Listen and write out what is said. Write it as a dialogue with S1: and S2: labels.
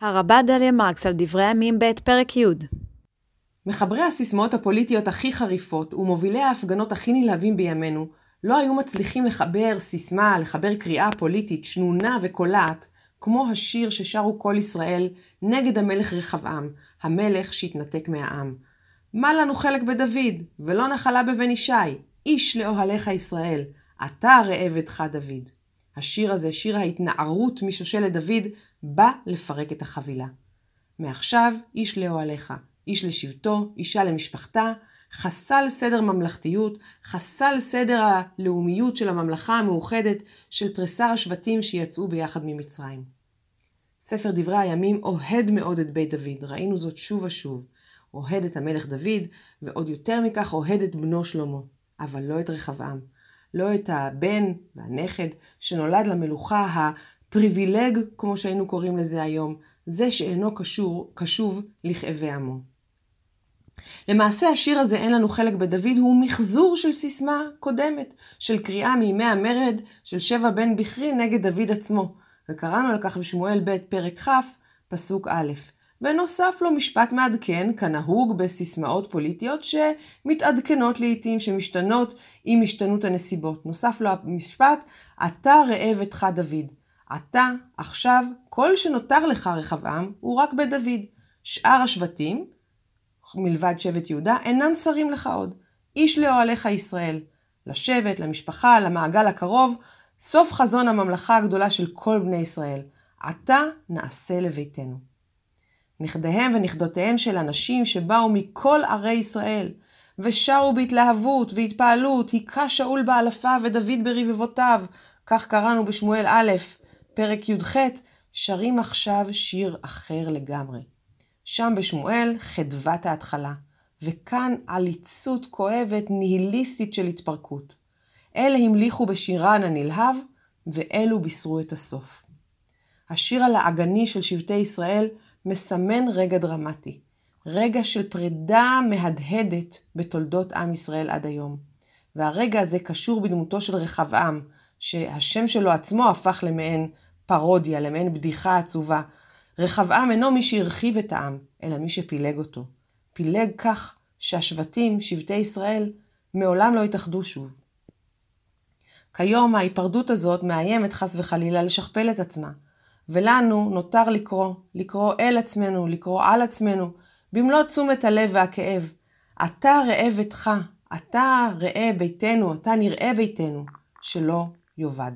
S1: הרבה דליה מרקס על דברי הימים ב' פרק י'
S2: מחברי הסיסמאות הפוליטיות הכי חריפות ומובילי ההפגנות הכי נלהבים בימינו לא היו מצליחים לחבר סיסמה, לחבר קריאה פוליטית שנונה וקולעת, כמו השיר ששרו כל ישראל נגד המלך רחבעם, המלך שהתנתק מהעם. מה לנו חלק בדוד, ולא נחלה בבן ישי, איש לאוהליך ישראל, אתה ראה עבדך דוד. השיר הזה, שיר ההתנערות משושלת דוד, בא לפרק את החבילה. מעכשיו איש לאוהליך, איש לשבטו, אישה למשפחתה, חסל סדר ממלכתיות, חסל סדר הלאומיות של הממלכה המאוחדת של תריסר השבטים שיצאו ביחד ממצרים. ספר דברי הימים אוהד מאוד את בית דוד, ראינו זאת שוב ושוב. אוהד את המלך דוד, ועוד יותר מכך אוהד את בנו שלמה, אבל לא את רחבעם. לא את הבן והנכד שנולד למלוכה הפריבילג, כמו שהיינו קוראים לזה היום, זה שאינו קשור, קשוב לכאבי עמו. למעשה השיר הזה אין לנו חלק בדוד הוא מחזור של סיסמה קודמת, של קריאה מימי המרד של שבע בן בכרי נגד דוד עצמו, וקראנו על כך בשמואל ב' פרק כ', פסוק א'. ונוסף לו משפט מעדכן, כנהוג בסיסמאות פוליטיות שמתעדכנות לעיתים, שמשתנות עם השתנות הנסיבות. נוסף לו המשפט, אתה ראה ביתך דוד. אתה, עכשיו, כל שנותר לך רחבעם, הוא רק בדוד. שאר השבטים, מלבד שבט יהודה, אינם שרים לך עוד. איש לאוהליך ישראל. לשבט, למשפחה, למעגל הקרוב, סוף חזון הממלכה הגדולה של כל בני ישראל. עתה נעשה לביתנו. נכדיהם ונכדותיהם של אנשים שבאו מכל ערי ישראל, ושרו בהתלהבות והתפעלות, היכה שאול באלפיו ודוד ברבבותיו, כך קראנו בשמואל א', פרק י"ח, שרים עכשיו שיר אחר לגמרי. שם בשמואל חדוות ההתחלה, וכאן עליצות כואבת ניהיליסטית של התפרקות. אלה המליכו בשירן הנלהב, ואלו בישרו את הסוף. השיר הלעגני של שבטי ישראל מסמן רגע דרמטי, רגע של פרידה מהדהדת בתולדות עם ישראל עד היום. והרגע הזה קשור בדמותו של רחבעם, שהשם שלו עצמו הפך למעין פרודיה, למעין בדיחה עצובה. רחבעם אינו מי שהרחיב את העם, אלא מי שפילג אותו. פילג כך שהשבטים, שבטי ישראל, מעולם לא התאחדו שוב. כיום ההיפרדות הזאת מאיימת חס וחלילה לשכפל את עצמה. ולנו נותר לקרוא, לקרוא אל עצמנו, לקרוא על עצמנו, במלוא תשומת הלב והכאב. אתה ראה ביתך, אתה ראה ביתנו, אתה נראה ביתנו, שלא יאבד.